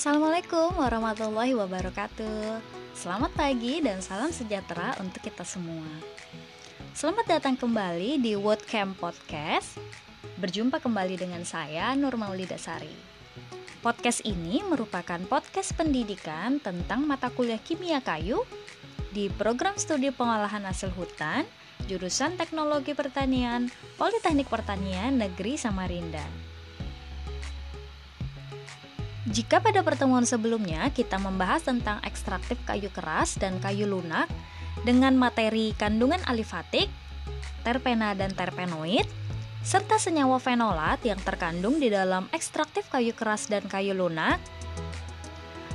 Assalamualaikum warahmatullahi wabarakatuh. Selamat pagi dan salam sejahtera untuk kita semua. Selamat datang kembali di World Camp Podcast. Berjumpa kembali dengan saya Nur Maulida Sari. Podcast ini merupakan podcast pendidikan tentang mata kuliah kimia kayu di program studi pengolahan hasil hutan jurusan Teknologi Pertanian Politeknik Pertanian Negeri Samarinda. Jika pada pertemuan sebelumnya kita membahas tentang ekstraktif kayu keras dan kayu lunak dengan materi kandungan alifatik, terpena dan terpenoid, serta senyawa fenolat yang terkandung di dalam ekstraktif kayu keras dan kayu lunak,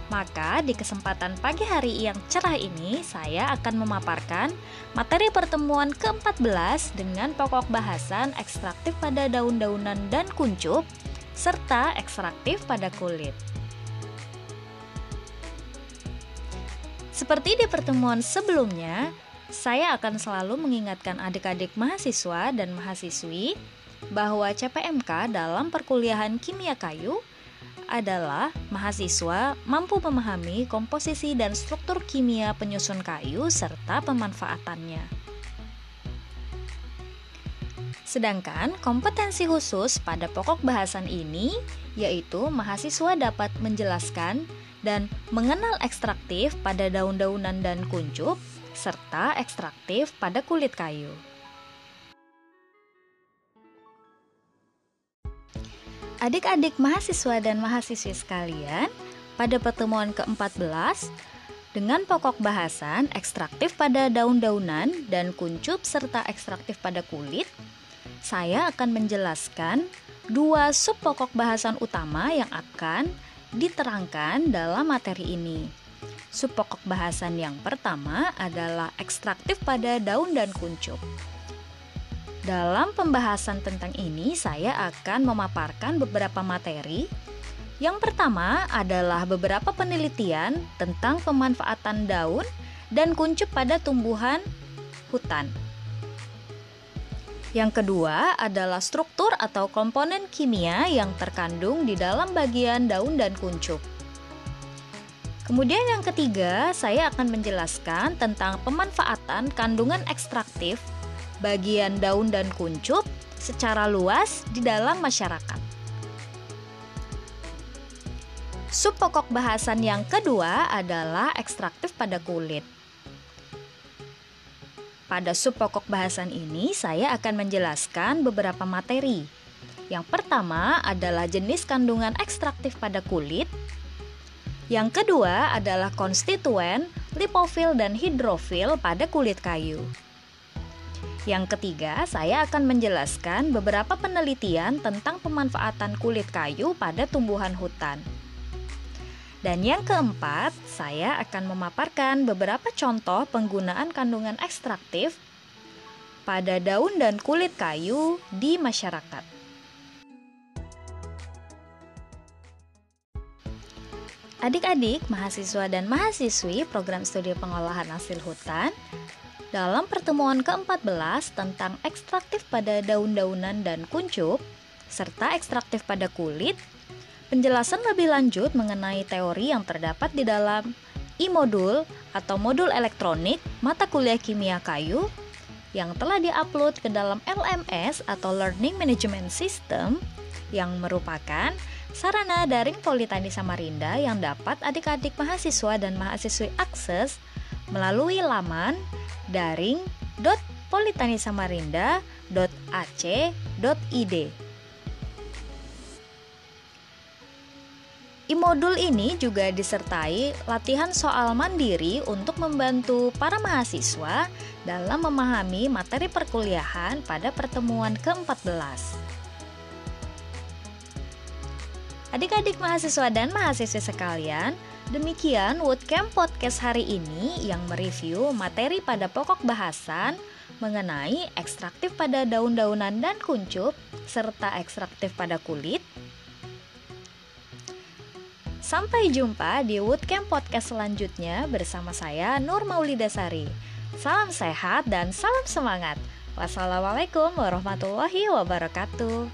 maka di kesempatan pagi hari yang cerah ini saya akan memaparkan materi pertemuan ke-14 dengan pokok bahasan ekstraktif pada daun-daunan dan kuncup serta ekstraktif pada kulit. Seperti di pertemuan sebelumnya, saya akan selalu mengingatkan adik-adik mahasiswa dan mahasiswi bahwa CPMK dalam perkuliahan kimia kayu adalah mahasiswa mampu memahami komposisi dan struktur kimia penyusun kayu serta pemanfaatannya. Sedangkan kompetensi khusus pada pokok bahasan ini yaitu mahasiswa dapat menjelaskan dan mengenal ekstraktif pada daun-daunan dan kuncup serta ekstraktif pada kulit kayu. Adik-adik mahasiswa dan mahasiswi sekalian, pada pertemuan ke-14 dengan pokok bahasan ekstraktif pada daun-daunan dan kuncup serta ekstraktif pada kulit, saya akan menjelaskan dua sub pokok bahasan utama yang akan diterangkan dalam materi ini. Sub pokok bahasan yang pertama adalah ekstraktif pada daun dan kuncup. Dalam pembahasan tentang ini, saya akan memaparkan beberapa materi. Yang pertama adalah beberapa penelitian tentang pemanfaatan daun dan kuncup pada tumbuhan hutan. Yang kedua adalah struktur atau komponen kimia yang terkandung di dalam bagian daun dan kuncup. Kemudian yang ketiga, saya akan menjelaskan tentang pemanfaatan kandungan ekstraktif bagian daun dan kuncup secara luas di dalam masyarakat. Sub pokok bahasan yang kedua adalah ekstraktif pada kulit. Pada sub pokok bahasan ini, saya akan menjelaskan beberapa materi. Yang pertama adalah jenis kandungan ekstraktif pada kulit. Yang kedua adalah konstituen, lipofil, dan hidrofil pada kulit kayu. Yang ketiga, saya akan menjelaskan beberapa penelitian tentang pemanfaatan kulit kayu pada tumbuhan hutan. Dan yang keempat, saya akan memaparkan beberapa contoh penggunaan kandungan ekstraktif pada daun dan kulit kayu di masyarakat. Adik-adik, mahasiswa dan mahasiswi program studi pengolahan hasil hutan, dalam pertemuan ke-14 tentang ekstraktif pada daun-daunan dan kuncup, serta ekstraktif pada kulit, Penjelasan lebih lanjut mengenai teori yang terdapat di dalam e-modul atau modul elektronik mata kuliah kimia kayu yang telah diupload ke dalam LMS atau Learning Management System yang merupakan sarana daring Politani Samarinda yang dapat adik-adik mahasiswa dan mahasiswi akses melalui laman daring.politanisamarinda.ac.id. E-modul ini juga disertai latihan soal mandiri untuk membantu para mahasiswa dalam memahami materi perkuliahan pada pertemuan ke-14. Adik-adik mahasiswa dan mahasiswa sekalian, demikian Woodcamp Podcast hari ini yang mereview materi pada pokok bahasan mengenai ekstraktif pada daun-daunan dan kuncup serta ekstraktif pada kulit Sampai jumpa di Woodcamp Podcast selanjutnya bersama saya Nur Maulida Sari. Salam sehat dan salam semangat. Wassalamualaikum warahmatullahi wabarakatuh.